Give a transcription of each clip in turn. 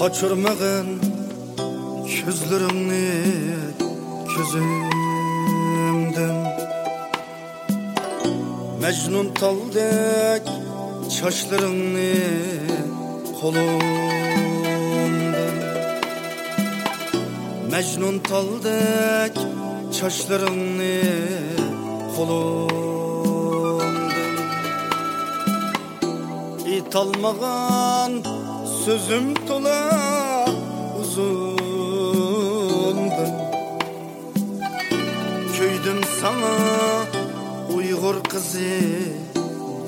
Kaçırmağın gözlerini gözümden Mecnun taldek çaşlarını kolumdan Mecnun taldek çaşlarını kolumdan İt almağan sözüm tola uzundan Köydüm sana Uygur kızı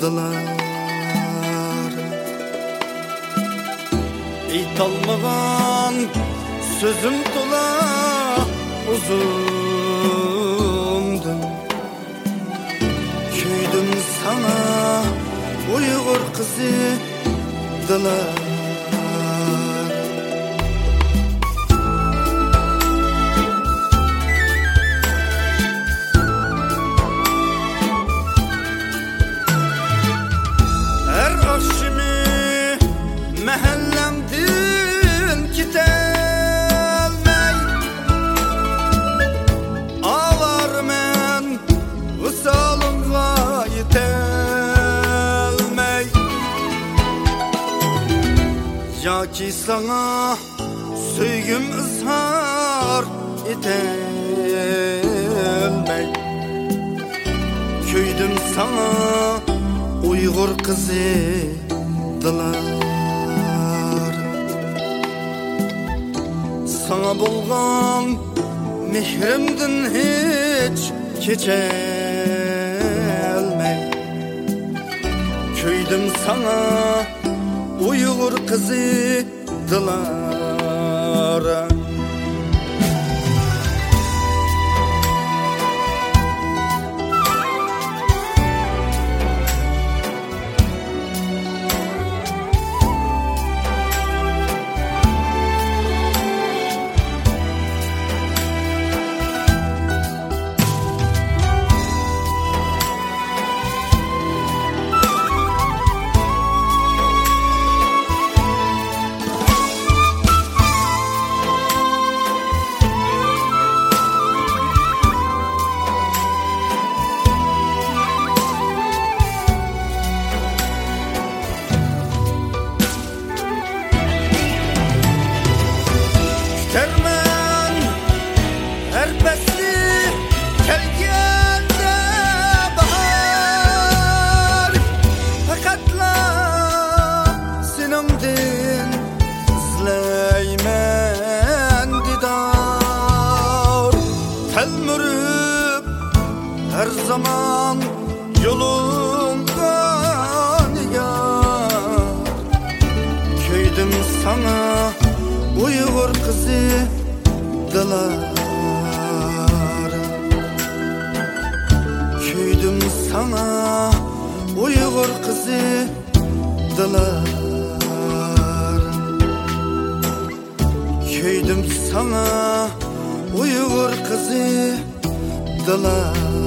dılar İt almağan sözüm tola uzundan Köydüm sana Uygur kızı dılar Ki sana söygüm ızhar etelmey Köydüm sana Uygur kızı dılar Sana bolgan mehrimdin hiç keçelmey Köydüm sana Uygur kızı dılar zaman yolunda nigar Köydüm sana Uygur kızı dılar Köydüm sana Uygur kızı dılar Köydüm sana Uygur kızı dılar